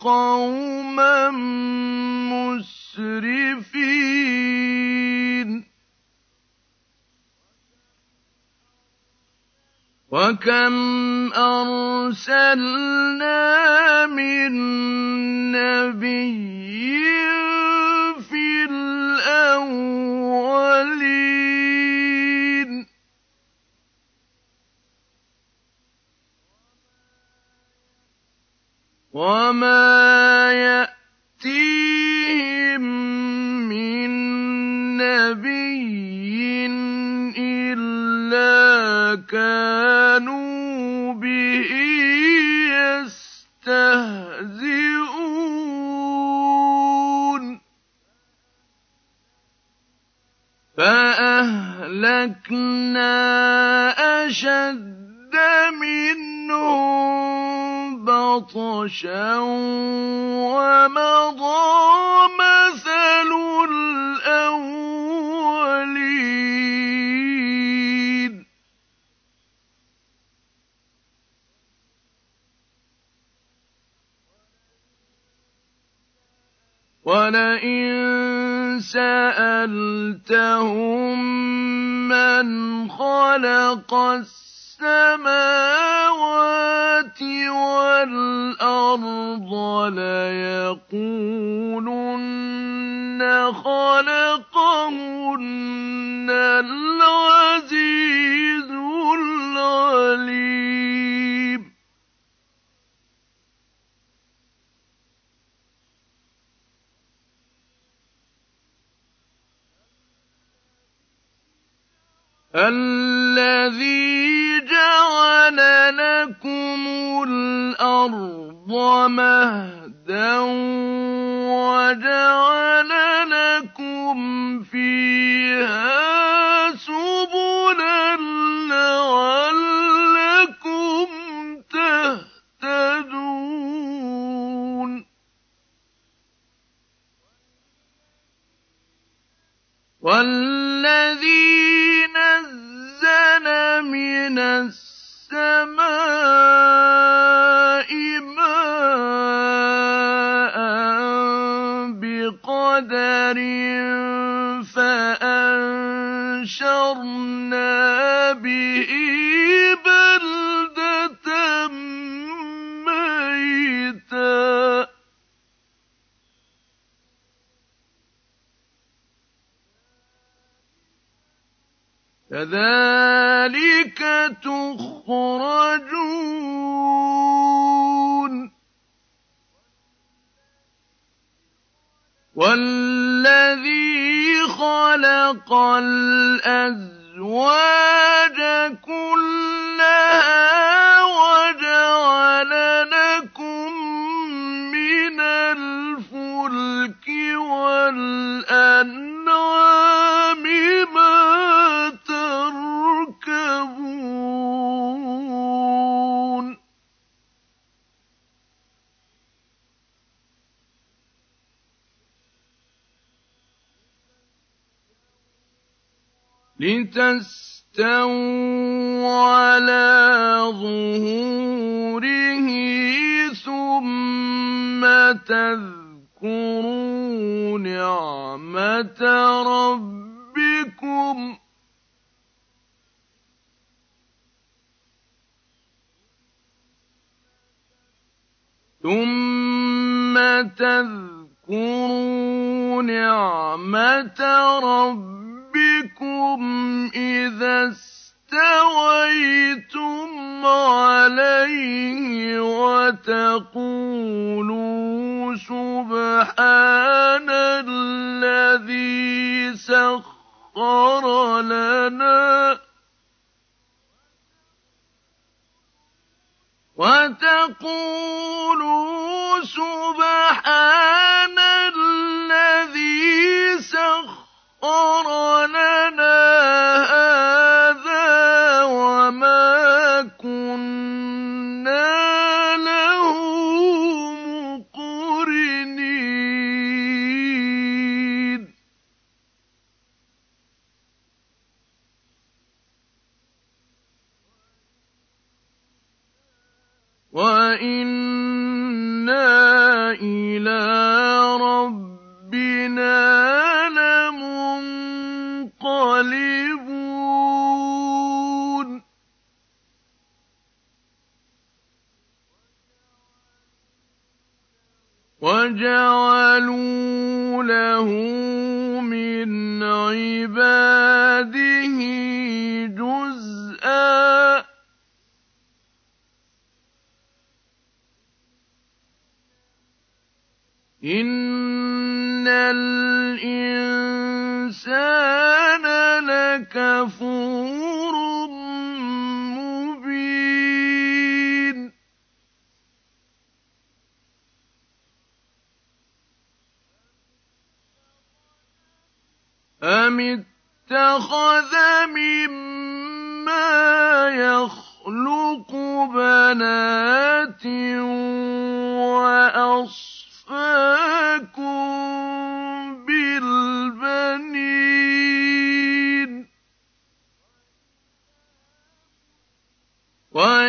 قَوْمًا مُّسْرِفِينَ. وَكَمْ أَرْسَلْنَا مِن نَّبِيٍّ فِي الْأَوَّلِينَ وَمَا يَأْتِيهِم مِّن نَّبِيٍّ إِلَّا كَانُوا بِهِ يَسْتَهْزِئُونَ فَأَهْلَكْنَا أَشَدَّ مِنْهُم بَطْشًا وَمَضَىٰ مَثَلُ الْأَوَّلِينَ. وَلَئِن سَأَلْتَهُم مَّنْ خَلَقَ السَّمَاوَاتِ وَالْأَرْضَ لَيَقُولُنَّ خَلَقَهُنَّ الْعَزِيزُ الَّذِي جَعَلَ لَكُمُ الْأَرْضَ مَهْدًا وَجَعَلَ لَكُمْ فِيهَا سُبُلًا لَّعَلَّكُمْ تَهْتَدُونَ. وَالَّذِي نَزَّلَ مِنَ السَّمَاءِ مَاءً بِقَدَرٍ فَأَنشَرْنَا كَذَٰلِكَ تُخْرَجُونَ. وَالَّذِي خَلَقَ الْأَزْوَاجَ كُلَّهَا تستووا على ظهوره ثم تذكروا نعمة ربكم. ثم تذكروا نعمة ربكم. ربكم إذا استويتم عليه وتقولوا سبحان الذي سخر لنا وتقولوا سبحان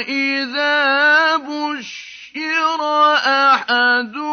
وإذا بشر أحدهم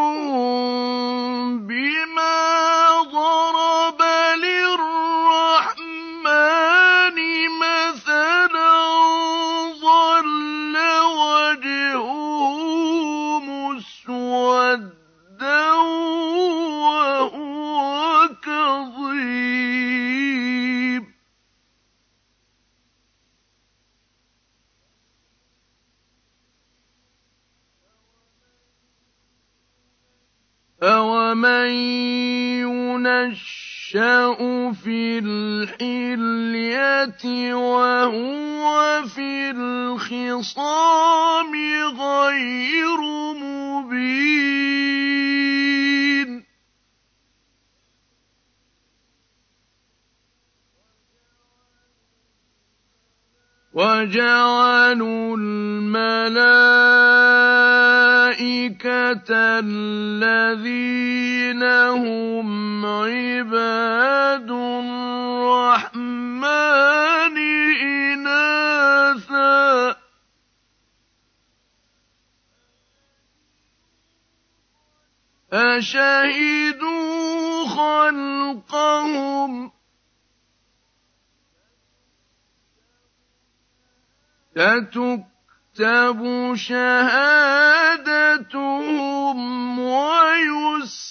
فوقهم. تتكتب شهادتهم ويسألون.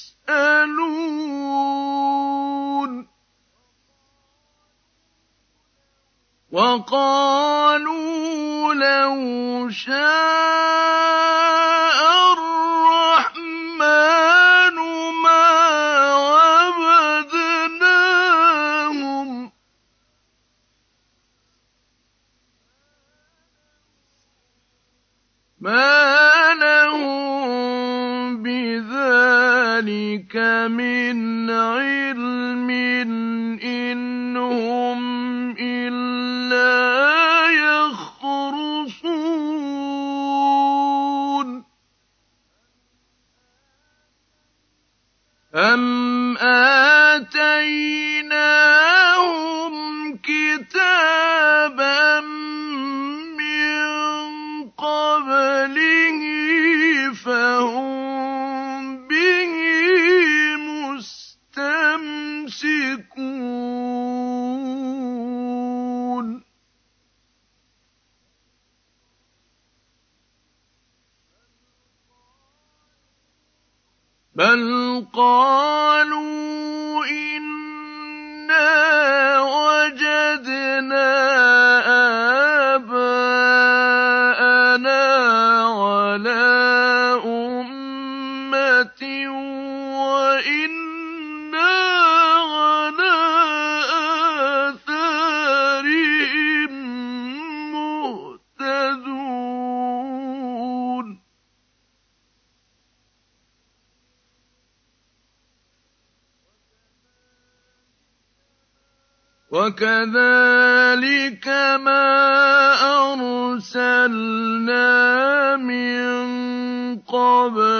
وقالوا لو شاء ما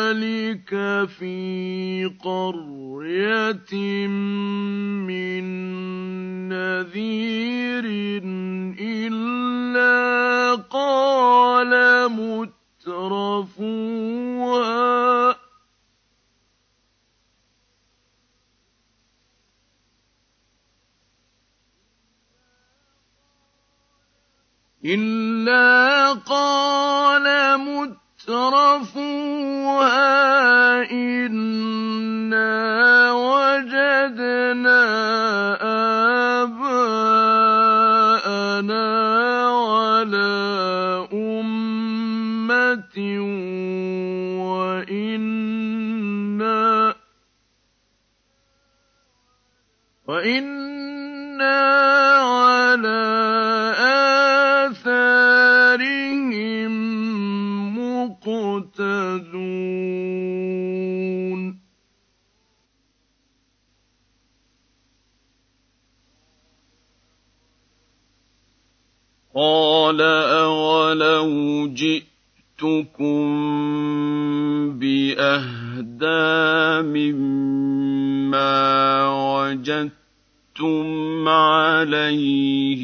قَبْلِكَ فِي قَرْيَةٍ وَإِنَّا عَلَىٰ آثَارِهِم مُّقْتَدُونَ قَالَ أَوَلَوْ جِئْتُكُم بِأَهْدَىٰ مِمَّا وَجَدتُّمْ عَلَيْهِ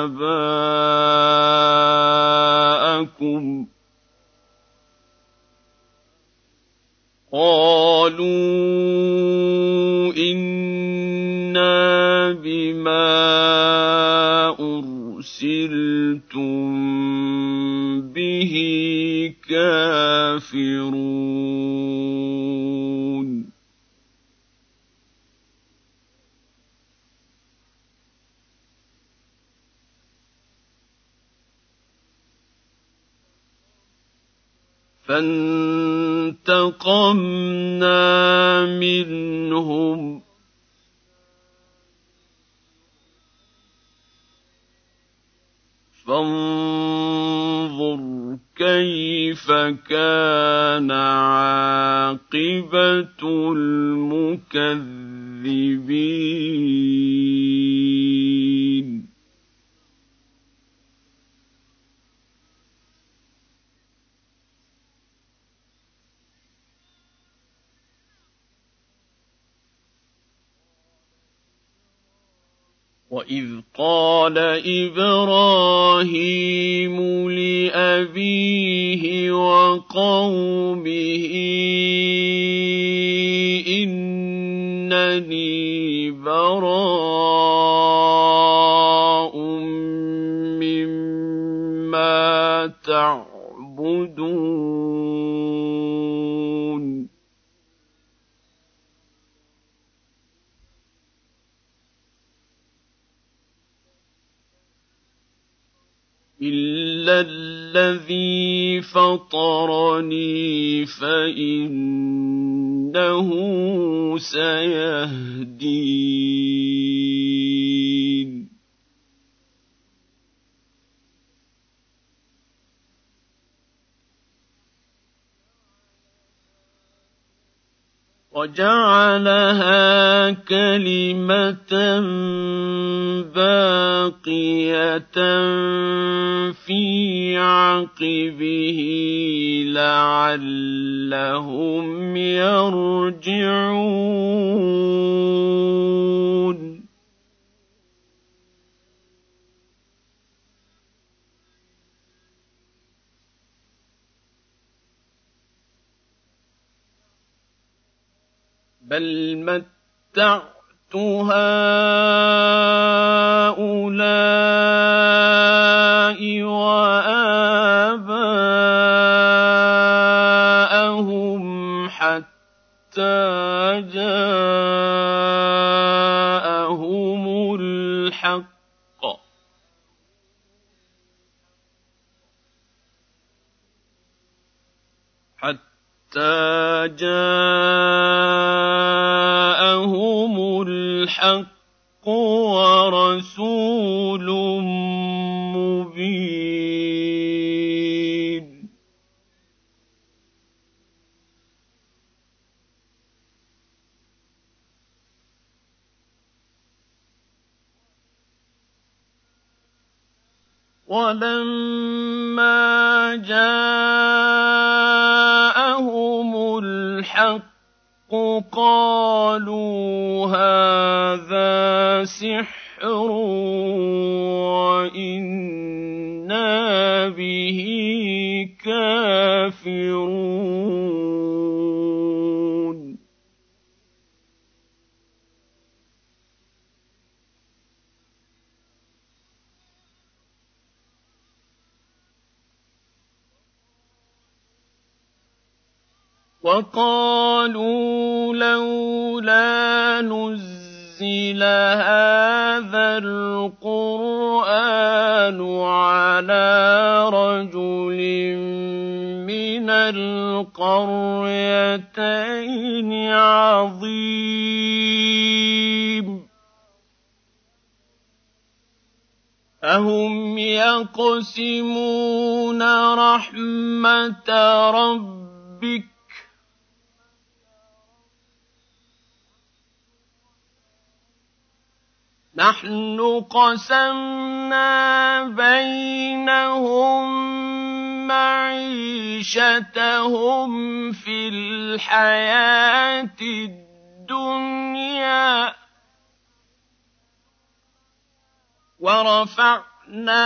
آبَاءَكُمْ ۖ قَالُوا إِنَّا بِمَا أُرْسِلْتُم بِهِ كَافِرُونَ فَانتَقَمْنَا مِنْهُمْ. فَانظُرْ كَيْفَ كَانَ عَاقِبَةُ الْمُكَذِّبِينَ. وَإِذْ قَالَ إِبْرَاهِيمُ لِأَبِيهِ وَقَوْمِهِ إِنَّنِي بَرَاءٌ مِّمَّا تَعْبُدُونَ الَّذِي فَطَرَنِي فَإِنَّهُ سَيَهْدِينِ وَجَعَلَهَا كَلِمَةً بَاقِيَةً فِي عَقِبِهِ لَعَلَّهُمْ يَرْجِعُونَ. بَلْ مَتَّعْتُ هَٰؤُلَاءِ وَآبَاءَهُمْ حَتَّىٰ جاءهم الحق حتى جاءهم الحق ورسول ولما جاءهم الحق قالوا سحر وإنا به كافرون. وقالوا لولا نزل هذا القرآن على رجل من القريتين عظيم أهم يقسمون رحمة ربك نحن قسمنا بينهم معيشتهم في الحياة الدنيا ورفعنا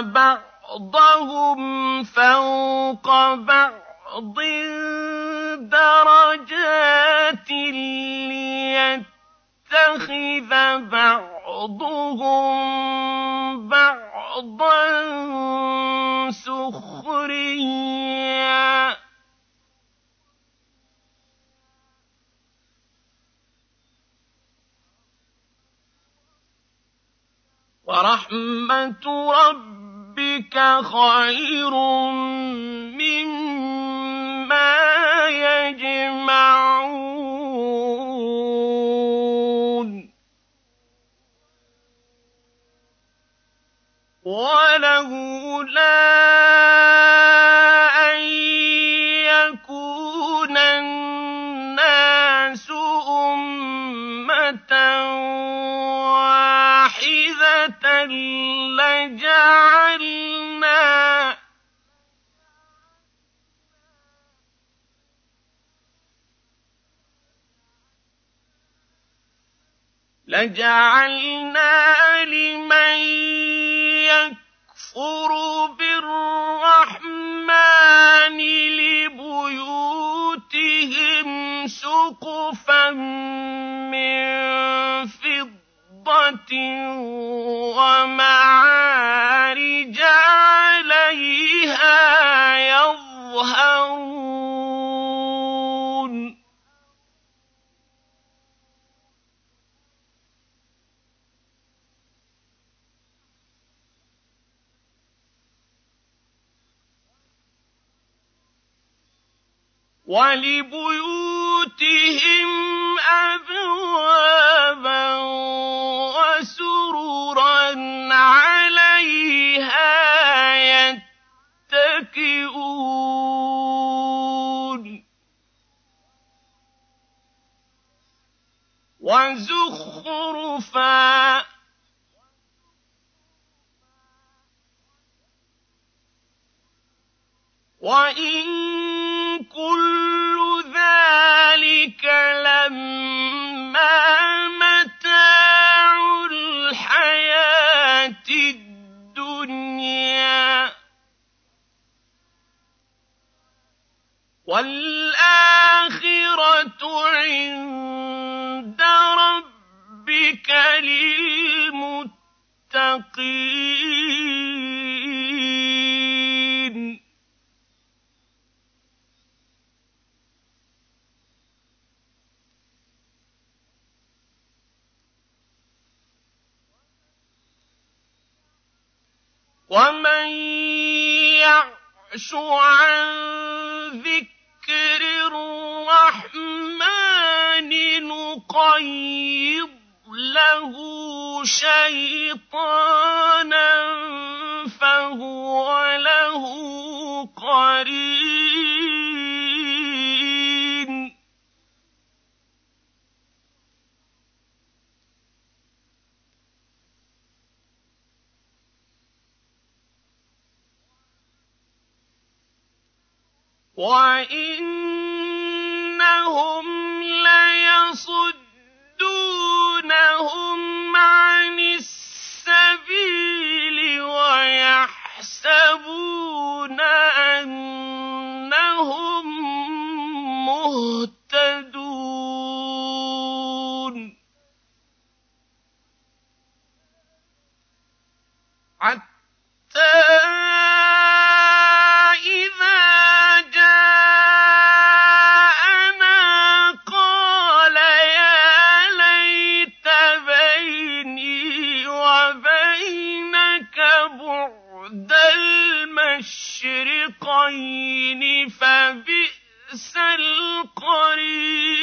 بعضهم فوق بعض درجات ليتخذ بعض بعضهم بعضا سخريا. ورحمة ربك خير ولولا أن يكون الناس أمة واحدة لجعلنا لجعلنا لمن يكفر بالرحمن لبيوتهم سقفا من فضة عليها يظهرون ولبيوتهم أبوابا وسررا عليها يتكئون. وزخرفا وإن وإنهم ليصدونهم المشرقين فبئس القرين.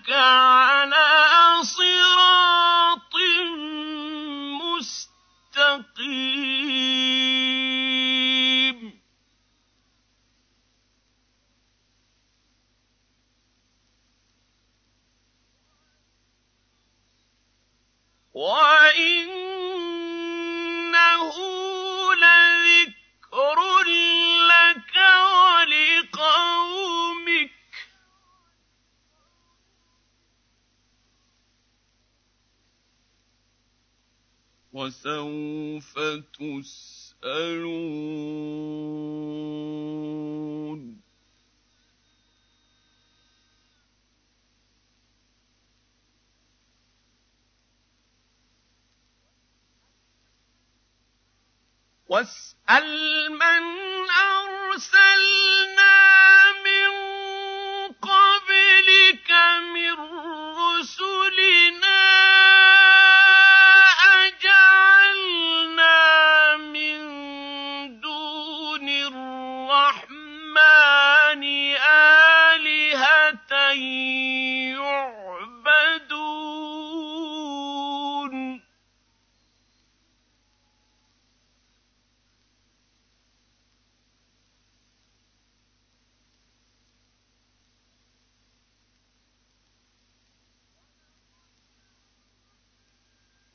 إنك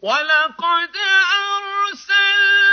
ولقد أرسلنا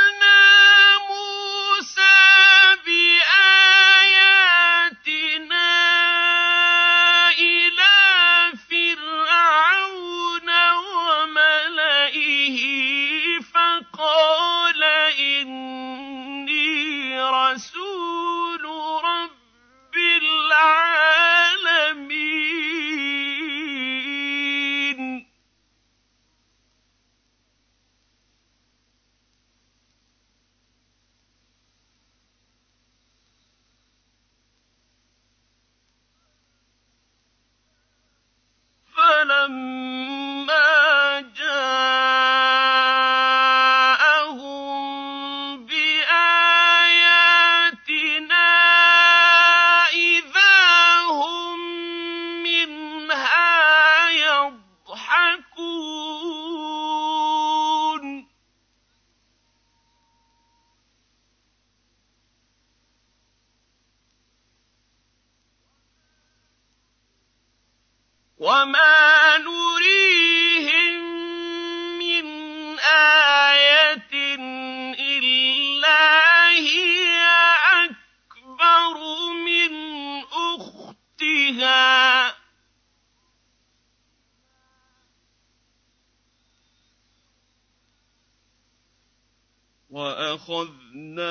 وأخذناهم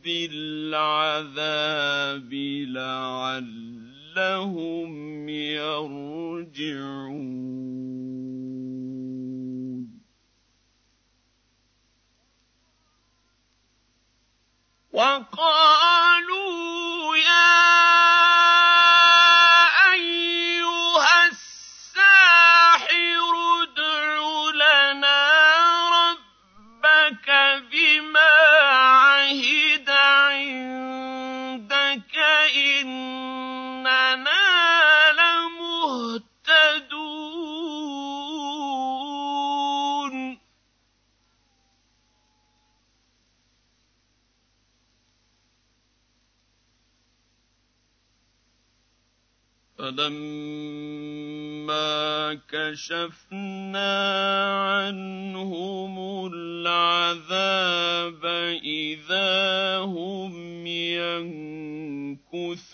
بالعذاب لعلهم يرجعون. وقال كَشَفْنَا عَنْهُمُ الْعَذَابَ إِذَا هُمْ يَنكُثُونَ.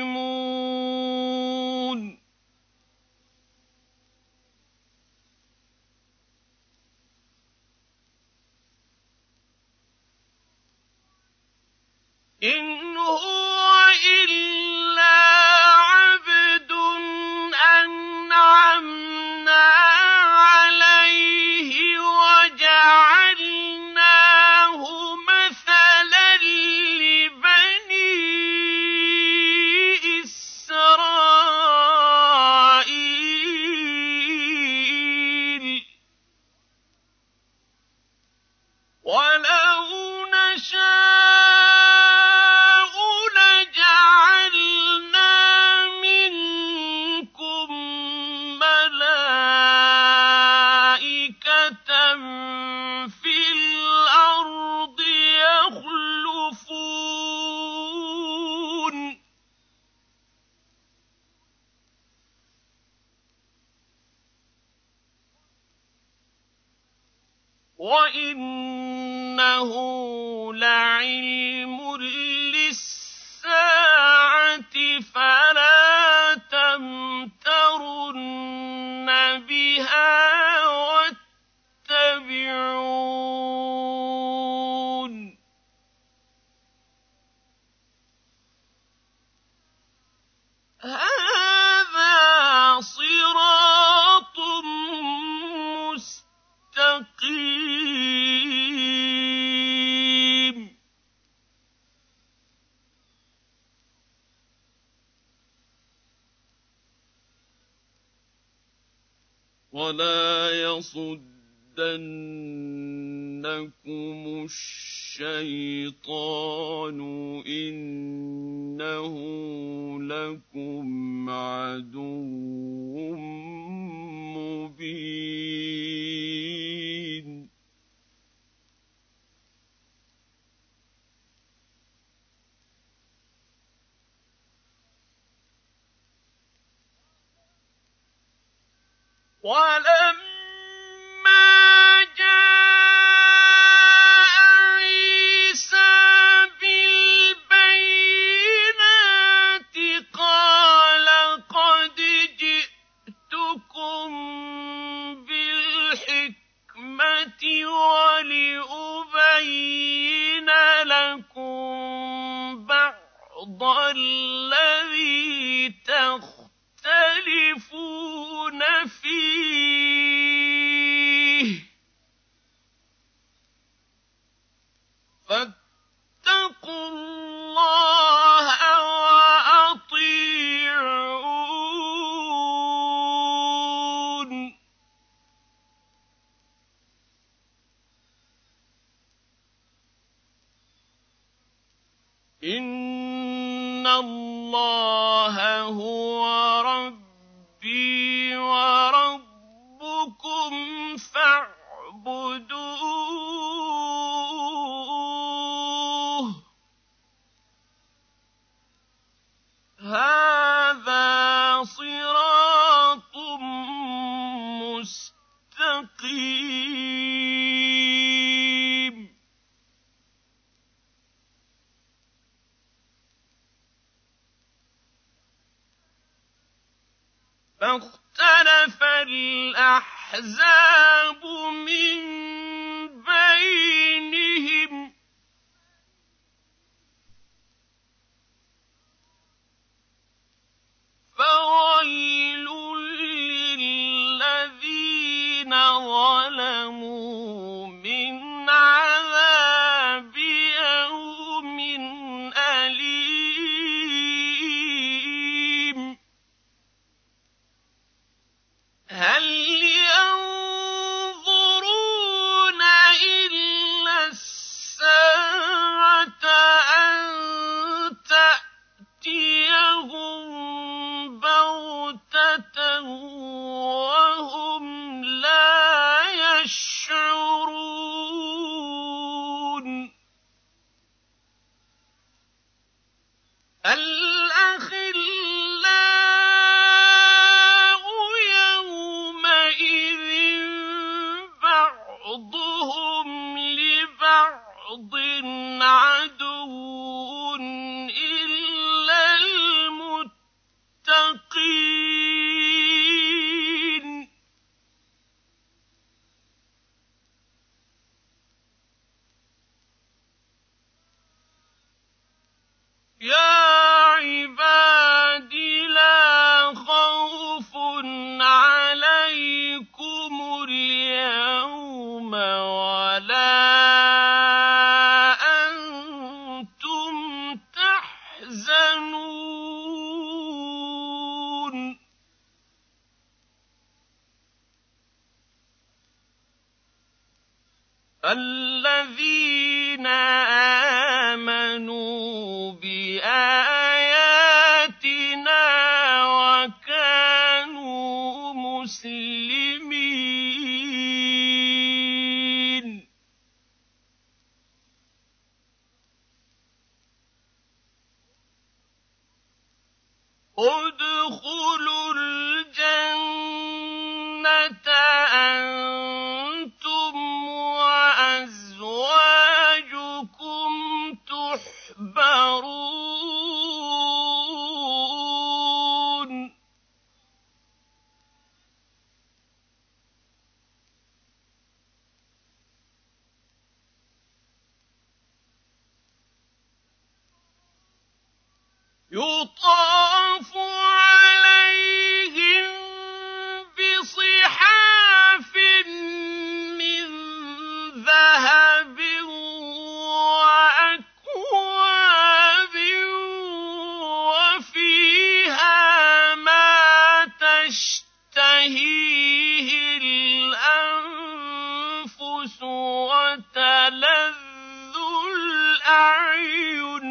خصمون ولما فاختلف الأحزاب من بين تشتهيه الأنفس وتلذ الأعين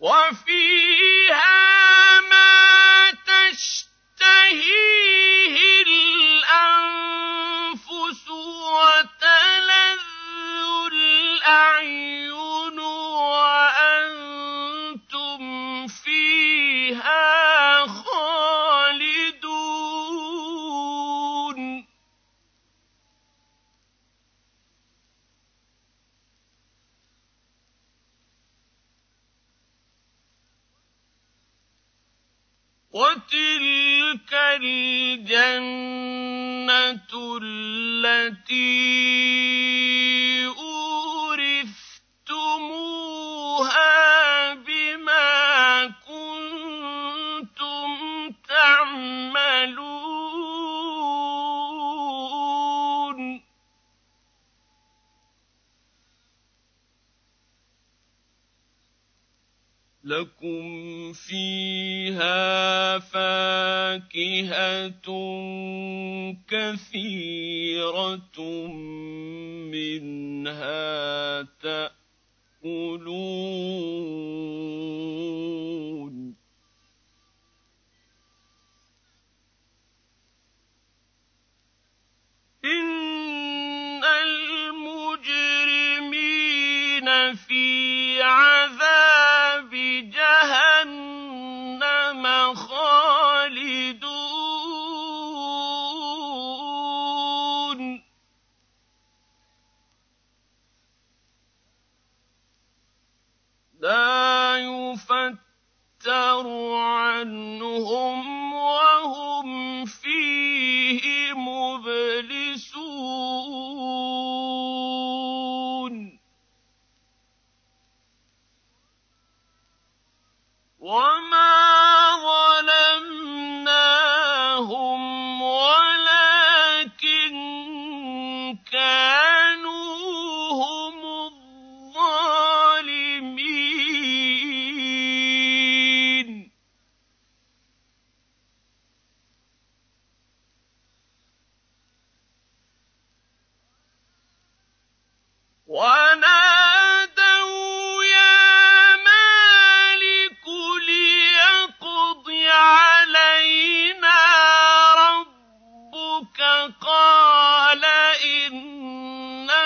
وفي الجنة التي آلهة كثيرة منها تأكلون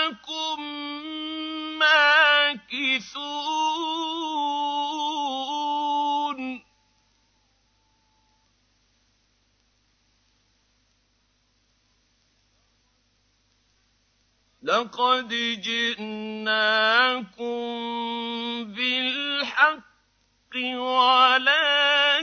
لكم ماكثون. لقد جئناكم بالحق ولكن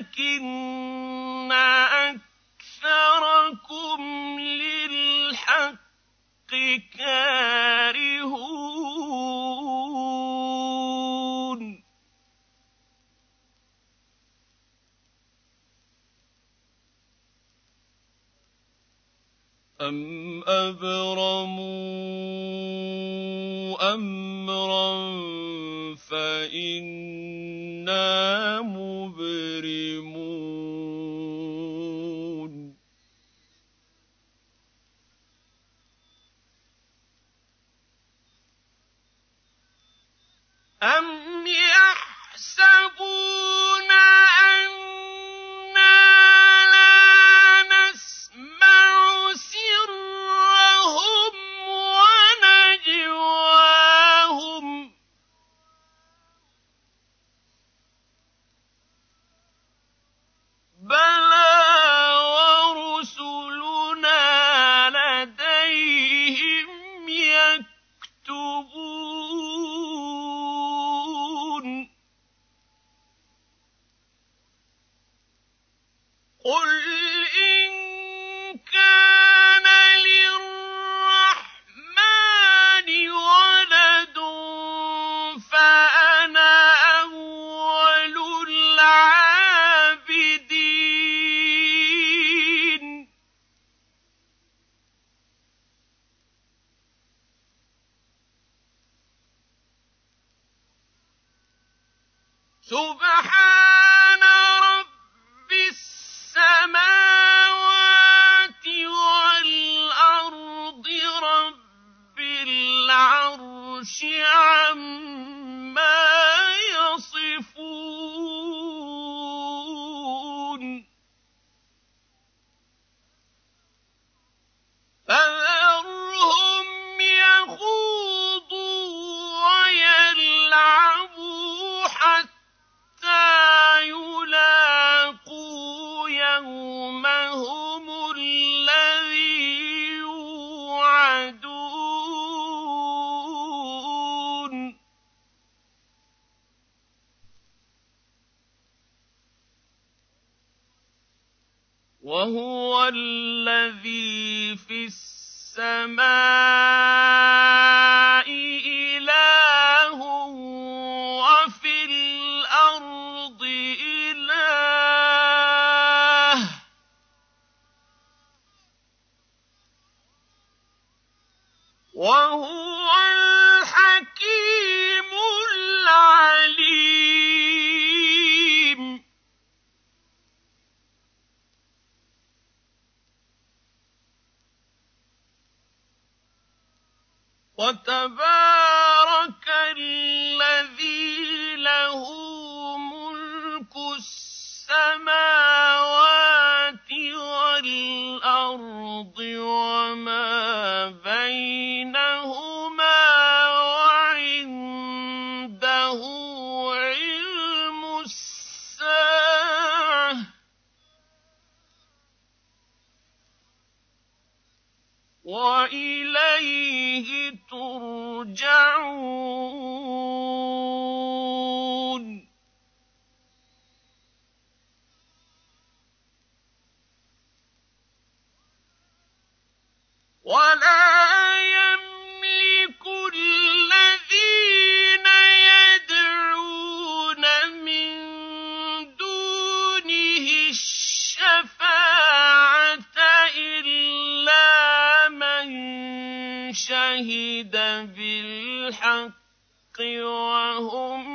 قبور وهم